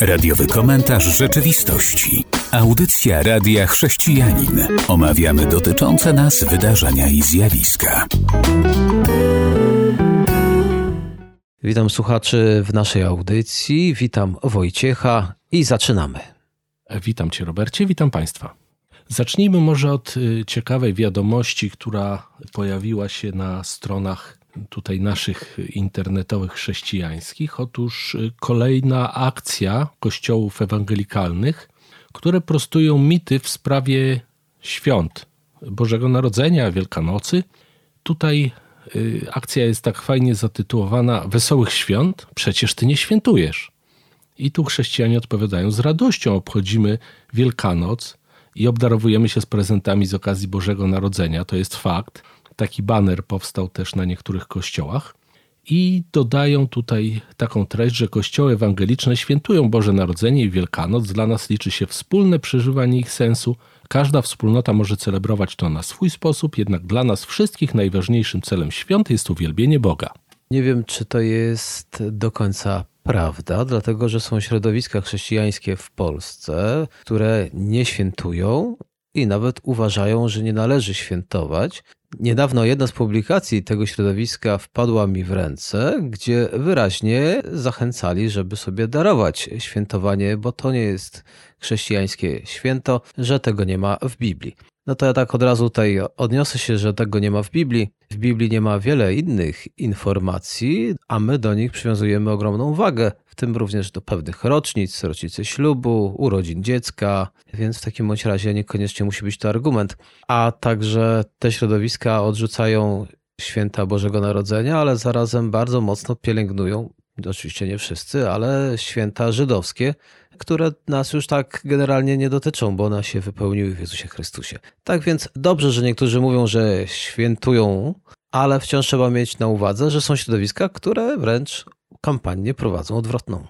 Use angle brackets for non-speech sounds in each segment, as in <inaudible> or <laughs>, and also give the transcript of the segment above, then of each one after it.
Radiowy komentarz rzeczywistości. Audycja Radia Chrześcijanin. Omawiamy dotyczące nas wydarzenia i zjawiska. Witam słuchaczy w naszej audycji. Witam Wojciecha i zaczynamy. Witam Cię, Robercie, witam Państwa. Zacznijmy może od y, ciekawej wiadomości, która pojawiła się na stronach tutaj naszych internetowych chrześcijańskich. Otóż y, kolejna akcja kościołów ewangelikalnych, które prostują mity w sprawie świąt Bożego Narodzenia, Wielkanocy. Tutaj y, akcja jest tak fajnie zatytułowana Wesołych Świąt, przecież Ty nie świętujesz. I tu chrześcijanie odpowiadają: Z radością obchodzimy Wielkanoc i obdarowujemy się z prezentami z okazji Bożego Narodzenia. To jest fakt. Taki baner powstał też na niektórych kościołach. I dodają tutaj taką treść, że kościoły ewangeliczne świętują Boże Narodzenie i Wielkanoc. Dla nas liczy się wspólne przeżywanie ich sensu. Każda wspólnota może celebrować to na swój sposób, jednak dla nas wszystkich najważniejszym celem świąt jest uwielbienie Boga. Nie wiem, czy to jest do końca prawda, dlatego że są środowiska chrześcijańskie w Polsce, które nie świętują i nawet uważają, że nie należy świętować. Niedawno jedna z publikacji tego środowiska wpadła mi w ręce, gdzie wyraźnie zachęcali, żeby sobie darować świętowanie, bo to nie jest chrześcijańskie święto, że tego nie ma w Biblii. No to ja tak od razu tutaj odniosę się, że tego nie ma w Biblii. W Biblii nie ma wiele innych informacji, a my do nich przywiązujemy ogromną wagę, w tym również do pewnych rocznic, rocznicy ślubu, urodzin dziecka, więc w takim bądź razie niekoniecznie musi być to argument. A także te środowiska odrzucają święta Bożego Narodzenia, ale zarazem bardzo mocno pielęgnują, oczywiście nie wszyscy, ale święta żydowskie, które nas już tak generalnie nie dotyczą, bo one się wypełniły w Jezusie Chrystusie. Tak więc dobrze, że niektórzy mówią, że świętują, ale wciąż trzeba mieć na uwadze, że są środowiska, które wręcz kampanię prowadzą odwrotną.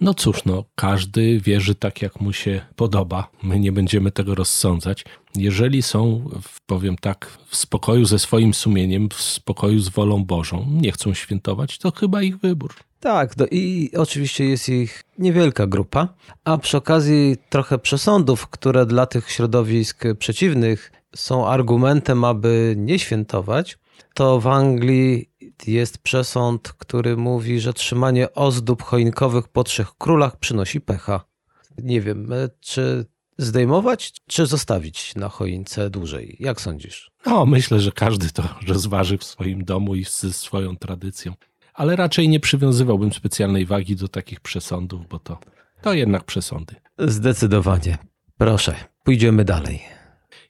No cóż, no, każdy wierzy tak, jak mu się podoba. My nie będziemy tego rozsądzać. Jeżeli są, powiem tak, w spokoju ze swoim sumieniem, w spokoju z wolą Bożą, nie chcą świętować, to chyba ich wybór. Tak, no i oczywiście jest ich niewielka grupa, a przy okazji trochę przesądów, które dla tych środowisk przeciwnych są argumentem, aby nie świętować, to w Anglii jest przesąd, który mówi, że trzymanie ozdób choinkowych po trzech królach przynosi pecha. Nie wiem, e, czy zdejmować, czy zostawić na choince dłużej? Jak sądzisz? No, myślę, że każdy to rozważy w swoim domu i ze swoją tradycją. Ale raczej nie przywiązywałbym specjalnej wagi do takich przesądów, bo to, to jednak przesądy. Zdecydowanie. Proszę, pójdziemy dalej.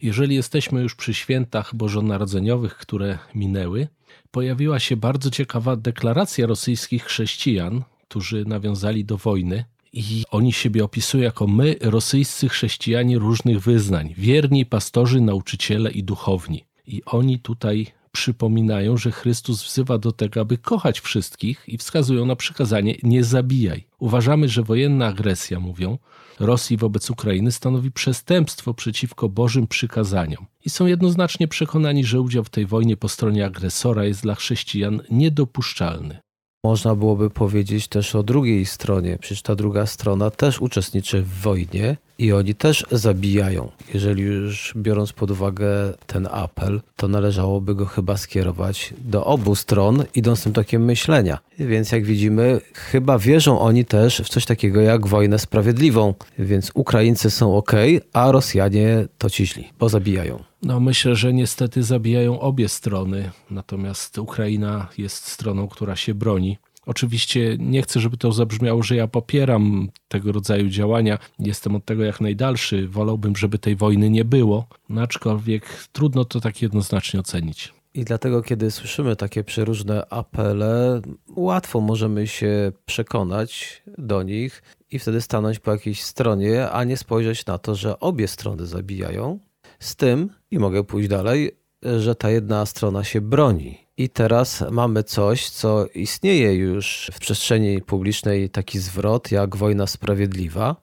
Jeżeli jesteśmy już przy świętach bożonarodzeniowych, które minęły, pojawiła się bardzo ciekawa deklaracja rosyjskich chrześcijan, którzy nawiązali do wojny. I oni siebie opisują jako my, rosyjscy chrześcijanie różnych wyznań, wierni pastorzy, nauczyciele i duchowni. I oni tutaj przypominają, że Chrystus wzywa do tego, aby kochać wszystkich i wskazują na przykazanie nie zabijaj. Uważamy, że wojenna agresja, mówią, Rosji wobec Ukrainy stanowi przestępstwo przeciwko Bożym przykazaniom i są jednoznacznie przekonani, że udział w tej wojnie po stronie agresora jest dla chrześcijan niedopuszczalny. Można byłoby powiedzieć też o drugiej stronie. Przecież ta druga strona też uczestniczy w wojnie i oni też zabijają. Jeżeli już biorąc pod uwagę ten apel, to należałoby go chyba skierować do obu stron, idąc tym tokiem myślenia. Więc jak widzimy, chyba wierzą oni też w coś takiego jak wojnę sprawiedliwą. Więc Ukraińcy są ok, a Rosjanie to ci źli, bo zabijają. No, myślę, że niestety zabijają obie strony, natomiast Ukraina jest stroną, która się broni. Oczywiście nie chcę, żeby to zabrzmiało, że ja popieram tego rodzaju działania. Jestem od tego jak najdalszy. Wolałbym, żeby tej wojny nie było, no aczkolwiek trudno to tak jednoznacznie ocenić. I dlatego, kiedy słyszymy takie przeróżne apele, łatwo możemy się przekonać do nich i wtedy stanąć po jakiejś stronie, a nie spojrzeć na to, że obie strony zabijają. Z tym, i mogę pójść dalej, że ta jedna strona się broni. I teraz mamy coś, co istnieje już w przestrzeni publicznej, taki zwrot jak wojna sprawiedliwa,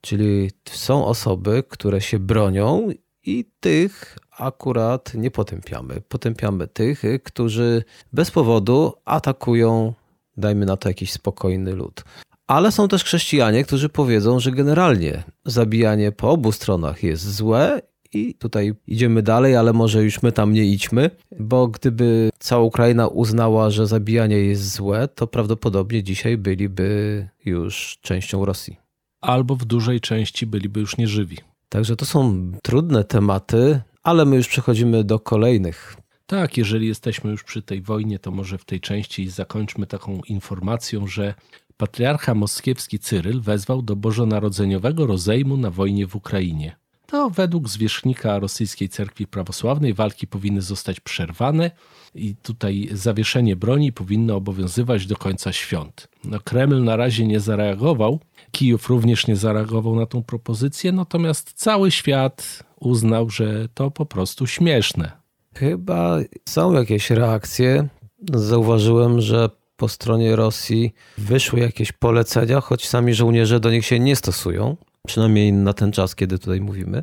czyli są osoby, które się bronią i tych akurat nie potępiamy. Potępiamy tych, którzy bez powodu atakują, dajmy na to jakiś spokojny lud. Ale są też chrześcijanie, którzy powiedzą, że generalnie zabijanie po obu stronach jest złe i tutaj idziemy dalej, ale może już my tam nie idźmy, bo gdyby cała Ukraina uznała, że zabijanie jest złe, to prawdopodobnie dzisiaj byliby już częścią Rosji. Albo w dużej części byliby już nieżywi. Także to są trudne tematy, ale my już przechodzimy do kolejnych. Tak, jeżeli jesteśmy już przy tej wojnie, to może w tej części zakończmy taką informacją, że patriarcha moskiewski Cyryl wezwał do bożonarodzeniowego rozejmu na wojnie w Ukrainie. To według zwierzchnika rosyjskiej cerkwi prawosławnej walki powinny zostać przerwane i tutaj zawieszenie broni powinno obowiązywać do końca świąt. No, Kreml na razie nie zareagował, Kijów również nie zareagował na tą propozycję, natomiast cały świat uznał, że to po prostu śmieszne. Chyba są jakieś reakcje. Zauważyłem, że po stronie Rosji wyszły jakieś polecenia, choć sami żołnierze do nich się nie stosują, przynajmniej na ten czas, kiedy tutaj mówimy.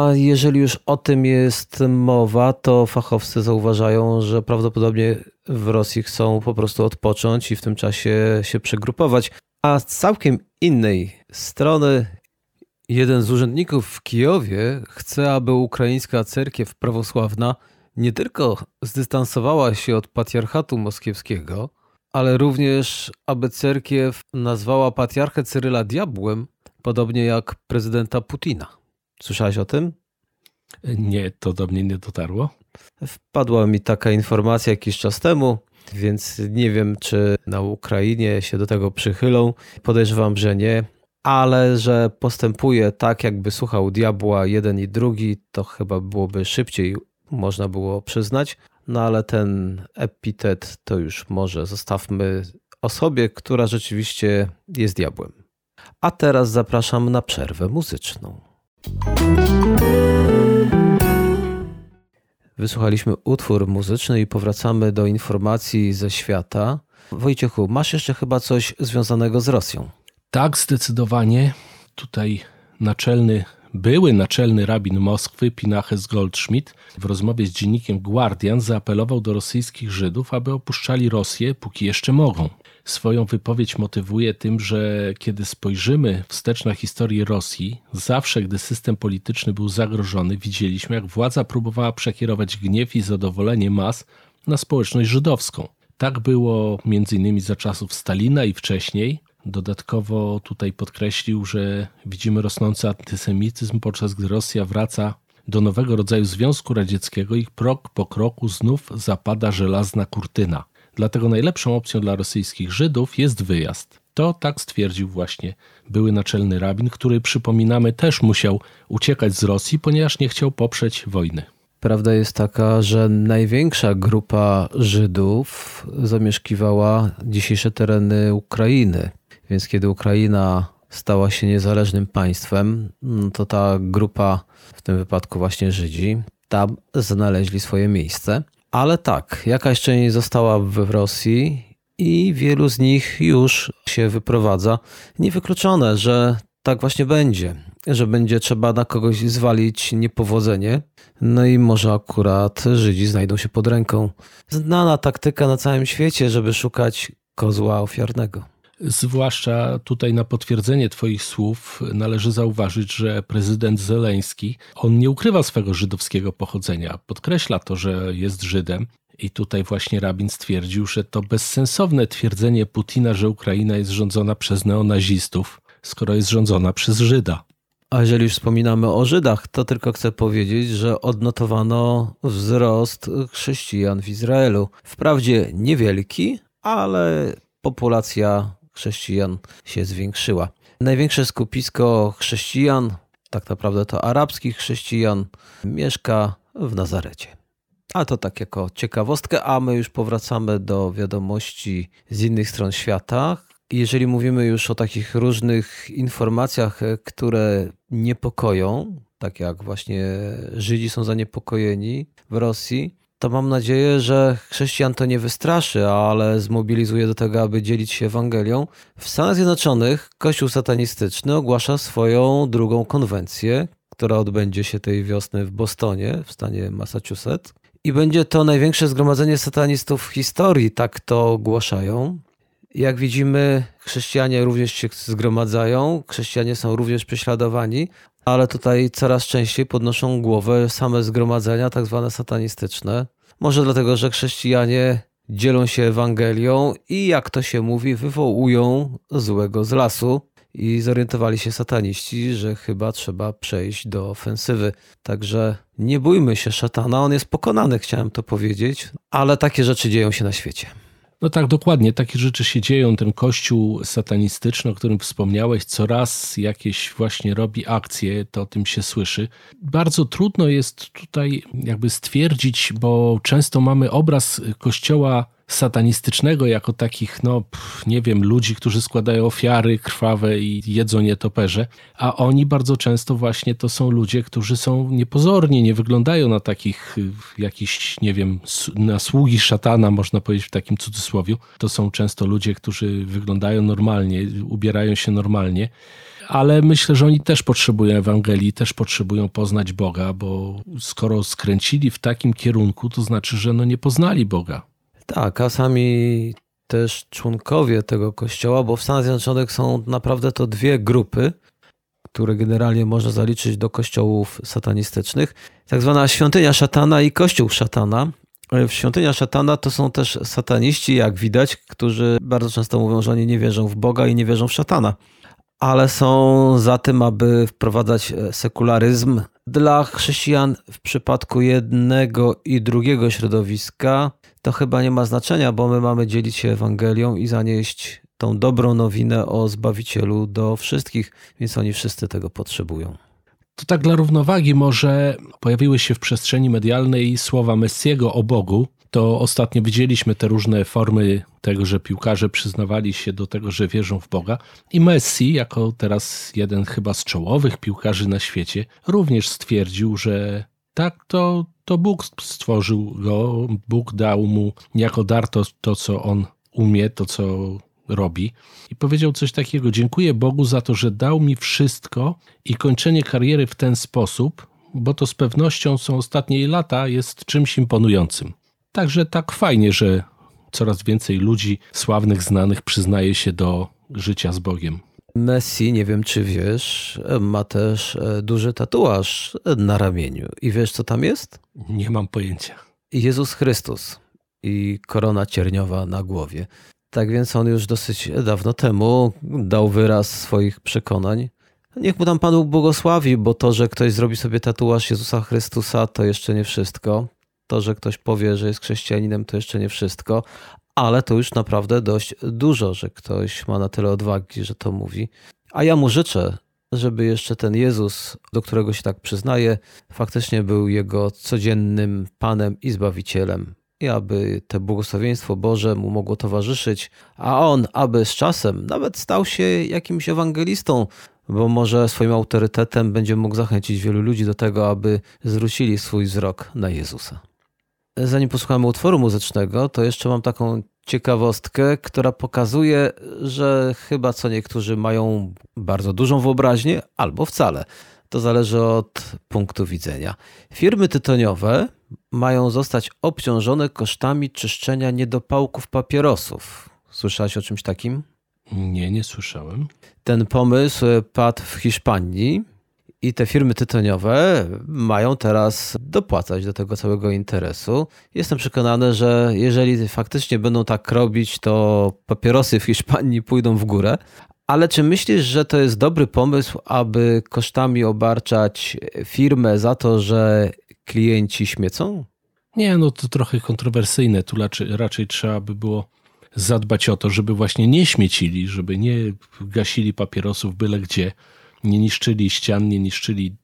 A jeżeli już o tym jest mowa, to fachowcy zauważają, że prawdopodobnie w Rosji chcą po prostu odpocząć i w tym czasie się przegrupować. A z całkiem innej strony jeden z urzędników w Kijowie chce, aby ukraińska cerkiew prawosławna nie tylko zdystansowała się od patriarchatu moskiewskiego, ale również aby cerkiew nazwała patriarchę Cyryla diabłem, podobnie jak prezydenta Putina. Słyszałeś o tym? Nie, to do mnie nie dotarło. Wpadła mi taka informacja jakiś czas temu, więc nie wiem, czy na Ukrainie się do tego przychylą. Podejrzewam, że nie, ale że postępuje tak, jakby słuchał diabła jeden i drugi, to chyba byłoby szybciej, można było przyznać. No ale ten epitet to już może zostawmy osobie, która rzeczywiście jest diabłem. A teraz zapraszam na przerwę muzyczną. Wysłuchaliśmy utwór muzyczny i powracamy do informacji ze świata. Wojciechu, masz jeszcze chyba coś związanego z Rosją? Tak, zdecydowanie. Tutaj naczelny, były naczelny rabin Moskwy, Pinachas Goldschmidt, w rozmowie z dziennikiem Guardian zaapelował do rosyjskich Żydów, aby opuszczali Rosję, póki jeszcze mogą. Swoją wypowiedź motywuje tym, że kiedy spojrzymy wstecz na historię Rosji, zawsze gdy system polityczny był zagrożony, widzieliśmy, jak władza próbowała przekierować gniew i zadowolenie mas na społeczność żydowską. Tak było m.in. za czasów Stalina i wcześniej. Dodatkowo tutaj podkreślił, że widzimy rosnący antysemityzm, podczas gdy Rosja wraca do nowego rodzaju Związku Radzieckiego i krok po kroku znów zapada żelazna kurtyna. Dlatego najlepszą opcją dla rosyjskich Żydów jest wyjazd. To tak stwierdził właśnie były naczelny rabin, który przypominamy też musiał uciekać z Rosji, ponieważ nie chciał poprzeć wojny. Prawda jest taka, że największa grupa Żydów zamieszkiwała dzisiejsze tereny Ukrainy. Więc kiedy Ukraina stała się niezależnym państwem, no to ta grupa, w tym wypadku właśnie Żydzi, tam znaleźli swoje miejsce. Ale tak, jakaś część została w Rosji i wielu z nich już się wyprowadza. Niewykluczone, że tak właśnie będzie, że będzie trzeba na kogoś zwalić niepowodzenie. No i może akurat Żydzi znajdą się pod ręką. Znana taktyka na całym świecie, żeby szukać kozła ofiarnego. Zwłaszcza tutaj na potwierdzenie Twoich słów należy zauważyć, że prezydent Zeleński, on nie ukrywa swego żydowskiego pochodzenia. Podkreśla to, że jest Żydem. I tutaj właśnie rabin stwierdził, że to bezsensowne twierdzenie Putina, że Ukraina jest rządzona przez neonazistów, skoro jest rządzona przez Żyda. A jeżeli już wspominamy o Żydach, to tylko chcę powiedzieć, że odnotowano wzrost chrześcijan w Izraelu. Wprawdzie niewielki, ale populacja chrześcijan się zwiększyła. Największe skupisko chrześcijan, tak naprawdę to arabskich chrześcijan, mieszka w Nazarecie. A to tak jako ciekawostkę, a my już powracamy do wiadomości z innych stron świata. Jeżeli mówimy już o takich różnych informacjach, które niepokoją, tak jak właśnie Żydzi są zaniepokojeni w Rosji, to mam nadzieję, że chrześcijan to nie wystraszy, ale zmobilizuje do tego, aby dzielić się Ewangelią. W Stanach Zjednoczonych Kościół satanistyczny ogłasza swoją drugą konwencję, która odbędzie się tej wiosny w Bostonie, w stanie Massachusetts. I będzie to największe zgromadzenie satanistów w historii, tak to ogłaszają. Jak widzimy, chrześcijanie również się zgromadzają, chrześcijanie są również prześladowani, ale tutaj coraz częściej podnoszą głowę same zgromadzenia, tak zwane satanistyczne. Może dlatego, że chrześcijanie dzielą się Ewangelią i, jak to się mówi, wywołują złego z lasu. I zorientowali się sataniści, że chyba trzeba przejść do ofensywy. Także nie bójmy się szatana, on jest pokonany, chciałem to powiedzieć, ale takie rzeczy dzieją się na świecie. No tak, dokładnie. Takie rzeczy się dzieją. Ten kościół satanistyczny, o którym wspomniałeś, coraz jakieś właśnie robi akcje, to o tym się słyszy. Bardzo trudno jest tutaj jakby stwierdzić, bo często mamy obraz kościoła satanistycznego jako takich, no nie wiem, ludzi, którzy składają ofiary krwawe i jedzą nietoperze, a oni bardzo często właśnie to są ludzie, którzy są niepozorni, nie wyglądają na takich y, jakiś, nie wiem, na sługi szatana, można powiedzieć w takim cudzysłowiu. To są często ludzie, którzy wyglądają normalnie, ubierają się normalnie ale myślę, że oni też potrzebują Ewangelii, też potrzebują poznać Boga, bo skoro skręcili w takim kierunku, to znaczy, że no nie poznali Boga. Tak, a sami też członkowie tego kościoła, bo w Stanach Zjednoczonych są naprawdę to dwie grupy, które generalnie można zaliczyć do kościołów satanistycznych. Tak zwana świątynia szatana i kościół szatana. Świątynia szatana to są też sataniści, jak widać, którzy bardzo często mówią, że oni nie wierzą w Boga i nie wierzą w szatana, ale są za tym, aby wprowadzać sekularyzm. Dla chrześcijan w przypadku jednego i drugiego środowiska to chyba nie ma znaczenia, bo my mamy dzielić się Ewangelią i zanieść tą dobrą nowinę o Zbawicielu do wszystkich, więc oni wszyscy tego potrzebują. To tak dla równowagi może pojawiły się w przestrzeni medialnej słowa Messiego o Bogu. To ostatnio widzieliśmy te różne formy tego, że piłkarze przyznawali się do tego, że wierzą w Boga. I Messi, jako teraz jeden chyba z czołowych piłkarzy na świecie, również stwierdził, że tak, to, to Bóg stworzył go, Bóg dał mu jako dar to, to, co on umie, to, co robi. I powiedział coś takiego: Dziękuję Bogu za to, że dał mi wszystko i kończenie kariery w ten sposób, bo to z pewnością są ostatnie lata, jest czymś imponującym. Także tak fajnie, że coraz więcej ludzi sławnych, znanych przyznaje się do życia z Bogiem. Messi, nie wiem czy wiesz, ma też e, duży tatuaż na ramieniu. I wiesz co tam jest? Nie mam pojęcia. Jezus Chrystus i korona cierniowa na głowie. Tak więc on już dosyć dawno temu dał wyraz swoich przekonań. Niech mu tam Panu błogosławi, bo to, że ktoś zrobi sobie tatuaż Jezusa Chrystusa, to jeszcze nie wszystko. To, że ktoś powie, że jest chrześcijaninem, to jeszcze nie wszystko ale to już naprawdę dość dużo, że ktoś ma na tyle odwagi, że to mówi. A ja mu życzę, żeby jeszcze ten Jezus, do którego się tak przyznaje, faktycznie był jego codziennym Panem i Zbawicielem. I aby te błogosławieństwo Boże mu mogło towarzyszyć, a on, aby z czasem nawet stał się jakimś ewangelistą, bo może swoim autorytetem będzie mógł zachęcić wielu ludzi do tego, aby zwrócili swój wzrok na Jezusa. Zanim posłuchamy utworu muzycznego, to jeszcze mam taką ciekawostkę, która pokazuje, że chyba co niektórzy mają bardzo dużą wyobraźnię, albo wcale. To zależy od punktu widzenia. Firmy tytoniowe mają zostać obciążone kosztami czyszczenia niedopałków papierosów. Słyszałeś o czymś takim? Nie, nie słyszałem. Ten pomysł padł w Hiszpanii i te firmy tytoniowe mają teraz dopłacać do tego całego interesu. Jestem przekonany, że jeżeli faktycznie będą tak robić, to papierosy w Hiszpanii pójdą w górę. Ale czy myślisz, że to jest dobry pomysł, aby kosztami obarczać firmę za to, że klienci śmiecą? Nie, no to trochę kontrowersyjne. Tu raczej, raczej trzeba by było zadbać o to, żeby właśnie nie śmiecili, żeby nie gasili papierosów byle gdzie nie niszczyli ścian, nie niszczyli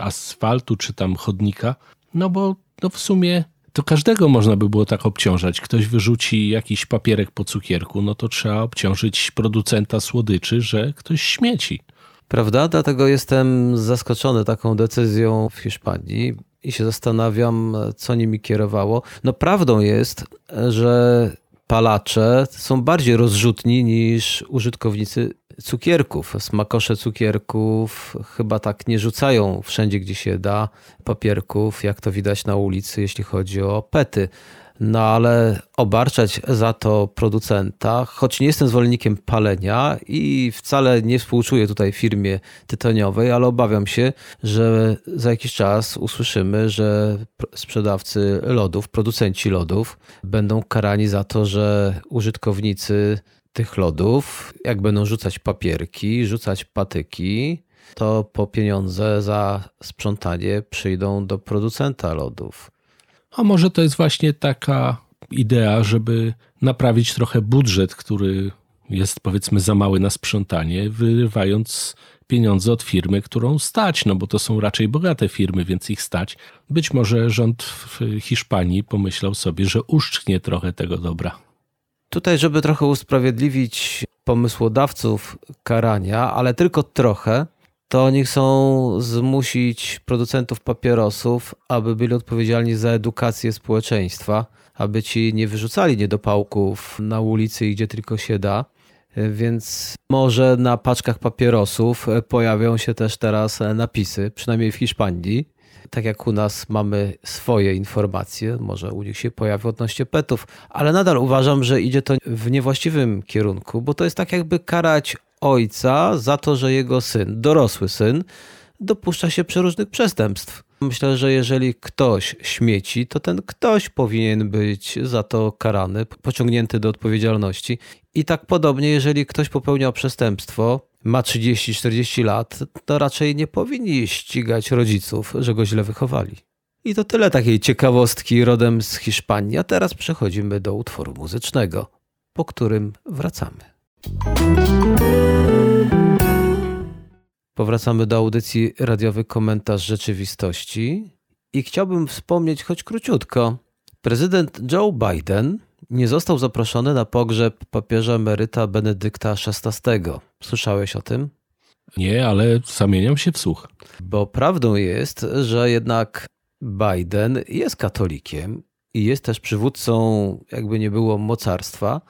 asfaltu czy tam chodnika, no bo no w sumie to każdego można by było tak obciążać. Ktoś wyrzuci jakiś papierek po cukierku, no to trzeba obciążyć producenta słodyczy, że ktoś śmieci. Prawda? Dlatego jestem zaskoczony taką decyzją w Hiszpanii i się zastanawiam, co nimi kierowało. No prawdą jest, że palacze są bardziej rozrzutni niż użytkownicy cukierków. Smakosze cukierków chyba tak nie rzucają wszędzie, gdzie się da papierków, jak to widać na ulicy, jeśli chodzi o pety. No ale obarczać za to producenta, choć nie jestem zwolennikiem palenia i wcale nie współczuję tutaj firmie tytoniowej, ale obawiam się, że za jakiś czas usłyszymy, że sprzedawcy lodów, producenci lodów będą karani za to, że użytkownicy tych lodów, jak będą rzucać papierki, rzucać patyki, to po pieniądze za sprzątanie przyjdą do producenta lodów. A może to jest właśnie taka idea, żeby naprawić trochę budżet, który jest powiedzmy za mały na sprzątanie, wyrywając pieniądze od firmy, którą stać, no bo to są raczej bogate firmy, więc ich stać. Być może rząd w Hiszpanii pomyślał sobie, że uszczknie trochę tego dobra. Tutaj, żeby trochę usprawiedliwić pomysłodawców karania, ale tylko trochę, to oni chcą zmusić producentów papierosów, aby byli odpowiedzialni za edukację społeczeństwa, aby ci nie wyrzucali niedopałków na ulicy, gdzie tylko się da. Więc może na paczkach papierosów pojawią się też teraz napisy, przynajmniej w Hiszpanii. Tak jak u nas mamy swoje informacje, może u nich się pojawi odnośnie petów, ale nadal uważam, że idzie to w niewłaściwym kierunku, bo to jest tak jakby karać ojca za to, że jego syn, dorosły syn, dopuszcza się przeróżnych przestępstw. Myślę, że jeżeli ktoś śmieci, to ten ktoś powinien być za to karany, pociągnięty do odpowiedzialności. I tak podobnie, jeżeli ktoś popełniał przestępstwo, ma 30-40 lat, to raczej nie powinni ścigać rodziców, że go źle wychowali. I to tyle takiej ciekawostki rodem z Hiszpanii, a teraz przechodzimy do utworu muzycznego, po którym wracamy. Powracamy do audycji radiowy komentarz rzeczywistości i chciałbym wspomnieć choć króciutko. Prezydent Joe Biden nie został zaproszony na pogrzeb papieża emeryta Benedykta XVI. Słyszałeś o tym? Nie, ale zamieniam się w słuch. Bo prawdą jest, że jednak Biden jest katolikiem i jest też przywódcą, jakby nie było, mocarstwa,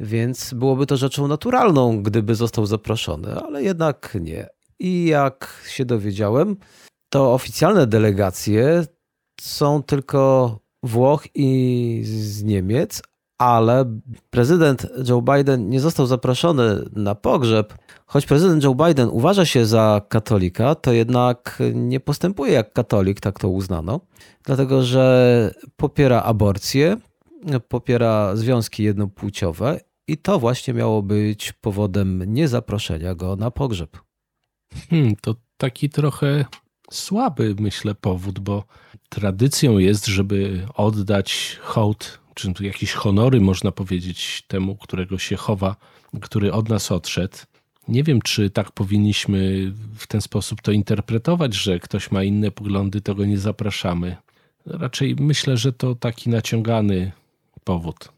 więc byłoby to rzeczą naturalną, gdyby został zaproszony, ale jednak nie. I jak się dowiedziałem, to oficjalne delegacje są tylko Włoch i z Niemiec, ale prezydent Joe Biden nie został zaproszony na pogrzeb. Choć prezydent Joe Biden uważa się za katolika, to jednak nie postępuje jak katolik, tak to uznano, dlatego że popiera aborcję, popiera związki jednopłciowe i to właśnie miało być powodem niezaproszenia go na pogrzeb. Hmm, to taki trochę słaby, myślę, powód, bo tradycją jest, żeby oddać hołd, czy jakieś honory, można powiedzieć, temu, którego się chowa, który od nas odszedł. Nie wiem, czy tak powinniśmy w ten sposób to interpretować, że ktoś ma inne poglądy, to go nie zapraszamy. Raczej myślę, że to taki naciągany powód.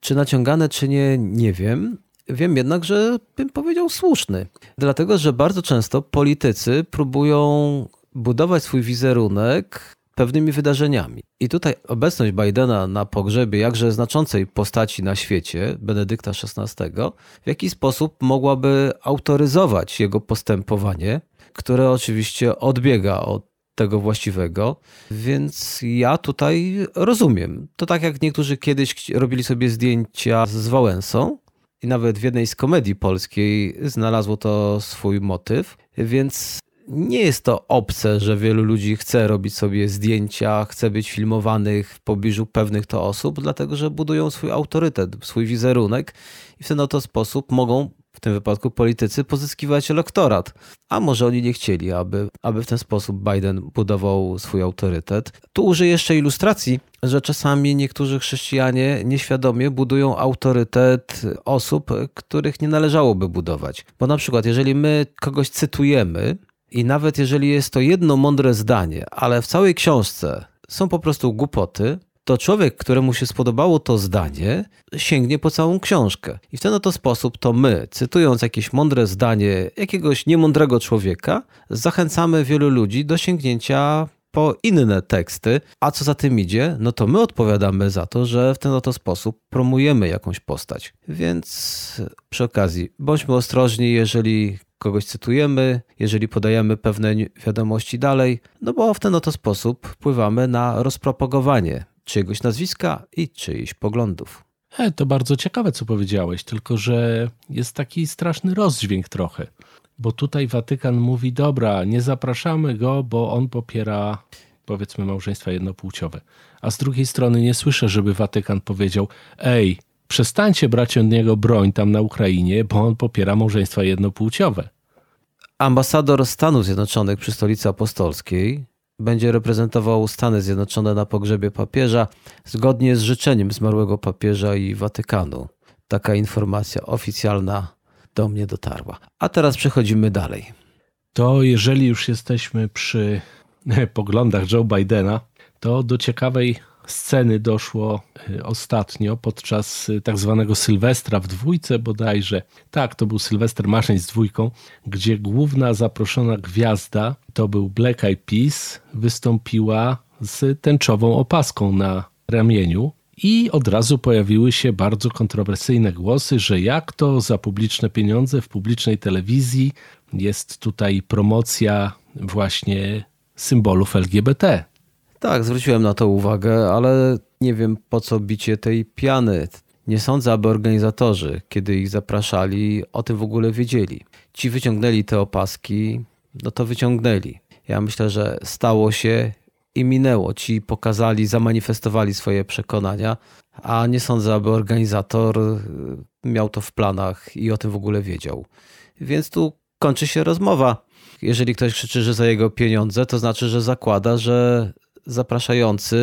Czy naciągane, czy nie, nie wiem. Wiem jednak, że bym powiedział słuszny. Dlatego, że bardzo często politycy próbują budować swój wizerunek pewnymi wydarzeniami. I tutaj obecność Bidena na pogrzebie jakże znaczącej postaci na świecie, Benedykta XVI, w jaki sposób mogłaby autoryzować jego postępowanie, które oczywiście odbiega od tego właściwego, więc ja tutaj rozumiem. To tak jak niektórzy kiedyś robili sobie zdjęcia z Wałęsą i nawet w jednej z komedii polskiej znalazło to swój motyw, więc nie jest to obce, że wielu ludzi chce robić sobie zdjęcia, chce być filmowanych w pobliżu pewnych to osób, dlatego że budują swój autorytet, swój wizerunek i w ten oto sposób mogą w tym wypadku politycy, pozyskiwać elektorat. A może oni nie chcieli, aby, aby w ten sposób Biden budował swój autorytet. Tu użyję jeszcze ilustracji, że czasami niektórzy chrześcijanie nieświadomie budują autorytet osób, których nie należałoby budować. Bo na przykład, jeżeli my kogoś cytujemy, i nawet jeżeli jest to jedno mądre zdanie, ale w całej książce są po prostu głupoty, to człowiek, któremu się spodobało to zdanie, sięgnie po całą książkę. I w ten oto sposób to my, cytując jakieś mądre zdanie jakiegoś niemądrego człowieka, zachęcamy wielu ludzi do sięgnięcia po inne teksty, a co za tym idzie, no to my odpowiadamy za to, że w ten oto sposób promujemy jakąś postać. Więc przy okazji, bądźmy ostrożni, jeżeli kogoś cytujemy, jeżeli podajemy pewne wiadomości dalej, no bo w ten oto sposób wpływamy na rozpropagowanie czyjegoś nazwiska i czyichś poglądów. E, to bardzo ciekawe, co powiedziałeś, tylko że jest taki straszny rozdźwięk trochę. Bo tutaj Watykan mówi: Dobra, nie zapraszamy go, bo on popiera powiedzmy małżeństwa jednopłciowe. A z drugiej strony nie słyszę, żeby Watykan powiedział: Ej, przestańcie brać od niego broń tam na Ukrainie, bo on popiera małżeństwa jednopłciowe. Ambasador Stanów Zjednoczonych przy stolicy apostolskiej będzie reprezentował Stany Zjednoczone na pogrzebie papieża zgodnie z życzeniem zmarłego papieża i Watykanu. Taka informacja oficjalna do mnie dotarła. A teraz przechodzimy dalej. To jeżeli już jesteśmy przy <laughs> poglądach Joe Bidena, to do ciekawej sceny doszło y, ostatnio podczas y, tak zwanego Sylwestra w dwójce bodajże. Tak, to był Sylwester Maszeń z dwójką, gdzie główna zaproszona gwiazda, to był Black Eyed Peas, wystąpiła z tęczową opaską na ramieniu. I od razu pojawiły się bardzo kontrowersyjne głosy, że jak to za publiczne pieniądze w publicznej telewizji jest tutaj promocja właśnie symbolów LGBT. Tak, zwróciłem na to uwagę, ale nie wiem po co bicie tej piany. Nie sądzę, aby organizatorzy, kiedy ich zapraszali, o tym w ogóle wiedzieli. Ci wyciągnęli te opaski, no to wyciągnęli. Ja myślę, że stało się i minęło. Ci pokazali, zamanifestowali swoje przekonania, a nie sądzę, aby organizator y, miał to w planach i o tym w ogóle wiedział. Więc tu kończy się rozmowa. Jeżeli ktoś krzyczy, że za jego pieniądze, to znaczy, że zakłada, że zapraszający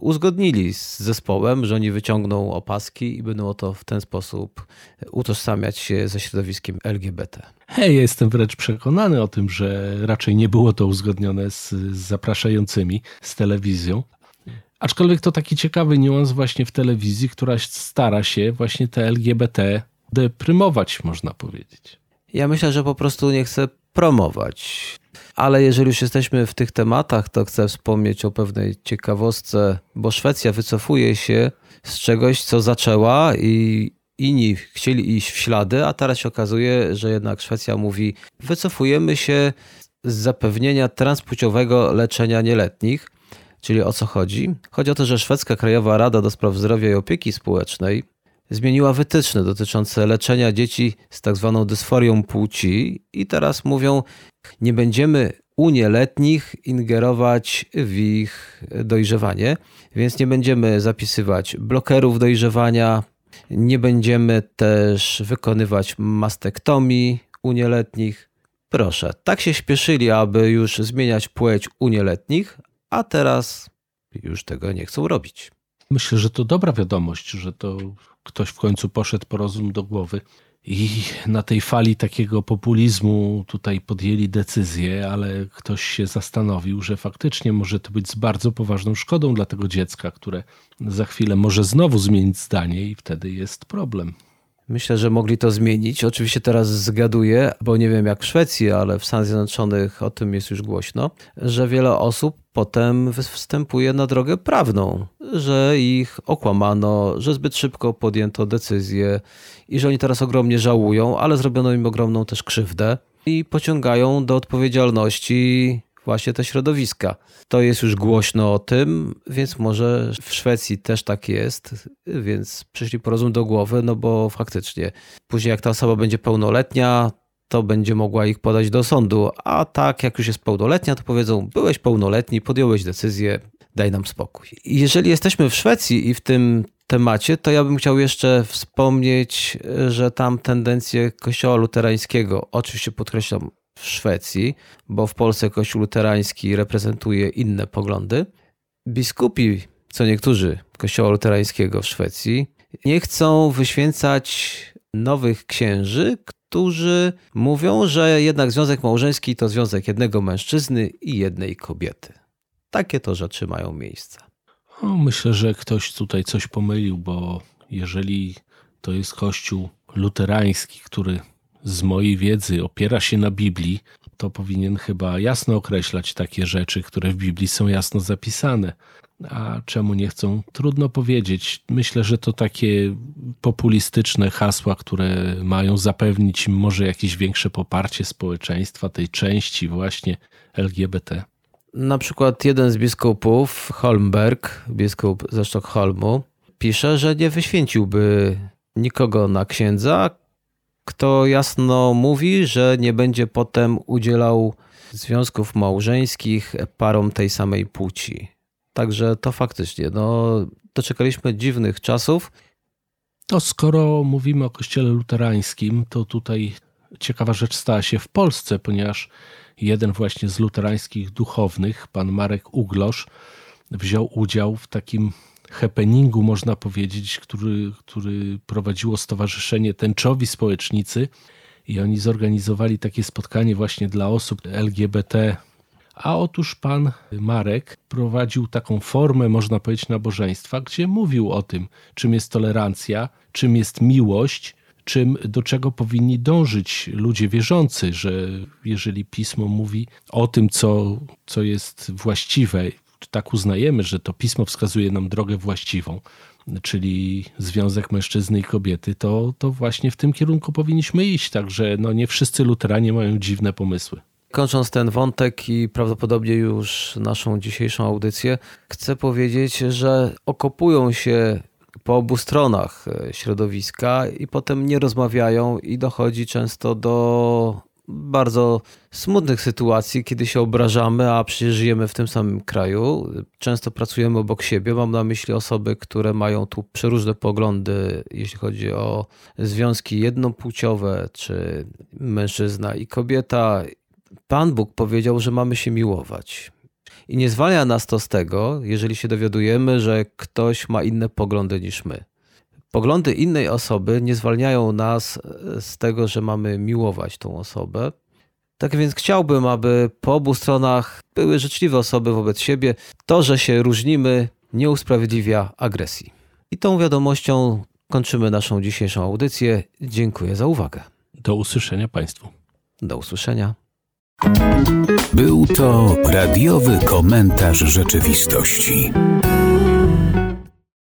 uzgodnili z zespołem, że oni wyciągną opaski i będą o to w ten sposób utożsamiać się ze środowiskiem LGBT. Hej, jestem wręcz przekonany o tym, że raczej nie było to uzgodnione z, z zapraszającymi, z telewizją. Aczkolwiek to taki ciekawy niuans właśnie w telewizji, która stara się właśnie te LGBT deprymować, można powiedzieć. Ja myślę, że po prostu nie chce promować. Ale jeżeli już jesteśmy w tych tematach, to chcę wspomnieć o pewnej ciekawostce, bo Szwecja wycofuje się z czegoś, co zaczęła i inni chcieli iść w ślady, a teraz się okazuje, że jednak Szwecja mówi: wycofujemy się z zapewnienia transpłciowego leczenia nieletnich. Czyli o co chodzi? Chodzi o to, że Szwedzka Krajowa Rada do Spraw Zdrowia i Opieki Społecznej zmieniła wytyczne dotyczące leczenia dzieci z tak zwaną dysforią płci i teraz mówią, nie będziemy u nieletnich ingerować w ich dojrzewanie, więc nie będziemy zapisywać blokerów dojrzewania, nie będziemy też wykonywać mastektomii u nieletnich. Proszę, tak się śpieszyli, aby już zmieniać płeć u nieletnich, a teraz już tego nie chcą robić. Myślę, że to dobra wiadomość, że to ktoś w końcu poszedł po rozum do głowy. I na tej fali takiego populizmu tutaj podjęli decyzję, ale ktoś się zastanowił, że faktycznie może to być z bardzo poważną szkodą dla tego dziecka, które za chwilę może znowu zmienić zdanie i wtedy jest problem. Myślę, że mogli to zmienić. Oczywiście teraz zgaduję, bo nie wiem jak w Szwecji, ale w Stanach Zjednoczonych o tym jest już głośno, że wiele osób potem wstępuje na drogę prawną, że ich okłamano, że zbyt szybko podjęto decyzję i że oni teraz ogromnie żałują, ale zrobiono im ogromną też krzywdę i pociągają do odpowiedzialności właśnie te środowiska. To jest już głośno o tym, więc może w Szwecji też tak jest, więc przyszli po rozum do głowy, no bo faktycznie później jak ta osoba będzie pełnoletnia, to będzie mogła ich podać do sądu, a tak jak już jest pełnoletnia, to powiedzą, byłeś pełnoletni, podjąłeś decyzję, daj nam spokój. Jeżeli jesteśmy w Szwecji i w tym temacie, to ja bym chciał jeszcze wspomnieć, że tam tendencje kościoła luterańskiego, oczywiście podkreślam, w Szwecji, bo w Polsce Kościół luterański reprezentuje inne poglądy. Biskupi, co niektórzy Kościoła luterańskiego w Szwecji, nie chcą wyświęcać nowych księży, którzy mówią, że jednak związek małżeński to związek jednego mężczyzny i jednej kobiety. Takie to rzeczy mają miejsce. No, myślę, że ktoś tutaj coś pomylił, bo jeżeli to jest kościół luterański, który z mojej wiedzy opiera się na Biblii, to powinien chyba jasno określać takie rzeczy, które w Biblii są jasno zapisane. A czemu nie chcą? Trudno powiedzieć. Myślę, że to takie populistyczne hasła, które mają zapewnić im może jakieś większe poparcie społeczeństwa, tej części właśnie LGBT. Na przykład jeden z biskupów, Holmberg, biskup ze Sztokholmu, pisze, że nie wyświęciłby nikogo na księdza, kto jasno mówi, że nie będzie potem udzielał związków małżeńskich parom tej samej płci. Także to faktycznie, no, doczekaliśmy dziwnych czasów. To skoro mówimy o kościele luterańskim, to tutaj ciekawa rzecz stała się w Polsce, ponieważ jeden właśnie z luterańskich duchownych, pan Marek Uglosz, wziął udział w takim happeningu, można powiedzieć, który, który prowadziło Stowarzyszenie Tęczowi Społecznicy i oni zorganizowali takie spotkanie właśnie dla osób LGBT. A otóż pan Marek prowadził taką formę, można powiedzieć, nabożeństwa, gdzie mówił o tym, czym jest tolerancja, czym jest miłość, czym, do czego powinni dążyć ludzie wierzący, że jeżeli pismo mówi o tym, co, co jest właściwe, tak uznajemy, że to pismo wskazuje nam drogę właściwą, czyli związek mężczyzny i kobiety, to, to właśnie w tym kierunku powinniśmy iść. Także no, nie wszyscy luteranie mają dziwne pomysły. Kończąc ten wątek i prawdopodobnie już naszą dzisiejszą audycję, chcę powiedzieć, że okopują się po obu stronach środowiska i potem nie rozmawiają i dochodzi często do bardzo smutnych sytuacji, kiedy się obrażamy, a przecież żyjemy w tym samym kraju. Często pracujemy obok siebie. Mam na myśli osoby, które mają tu przeróżne poglądy, jeśli chodzi o związki jednopłciowe, czy mężczyzna i kobieta. Pan Bóg powiedział, że mamy się miłować. I nie zwalnia nas to z tego, jeżeli się dowiadujemy, że ktoś ma inne poglądy niż my. Poglądy innej osoby nie zwalniają nas z tego, że mamy miłować tą osobę. Tak więc chciałbym, aby po obu stronach były życzliwe osoby wobec siebie. To, że się różnimy, nie usprawiedliwia agresji. I tą wiadomością kończymy naszą dzisiejszą audycję. Dziękuję za uwagę. Do usłyszenia Państwu. Do usłyszenia. Był to radiowy komentarz rzeczywistości.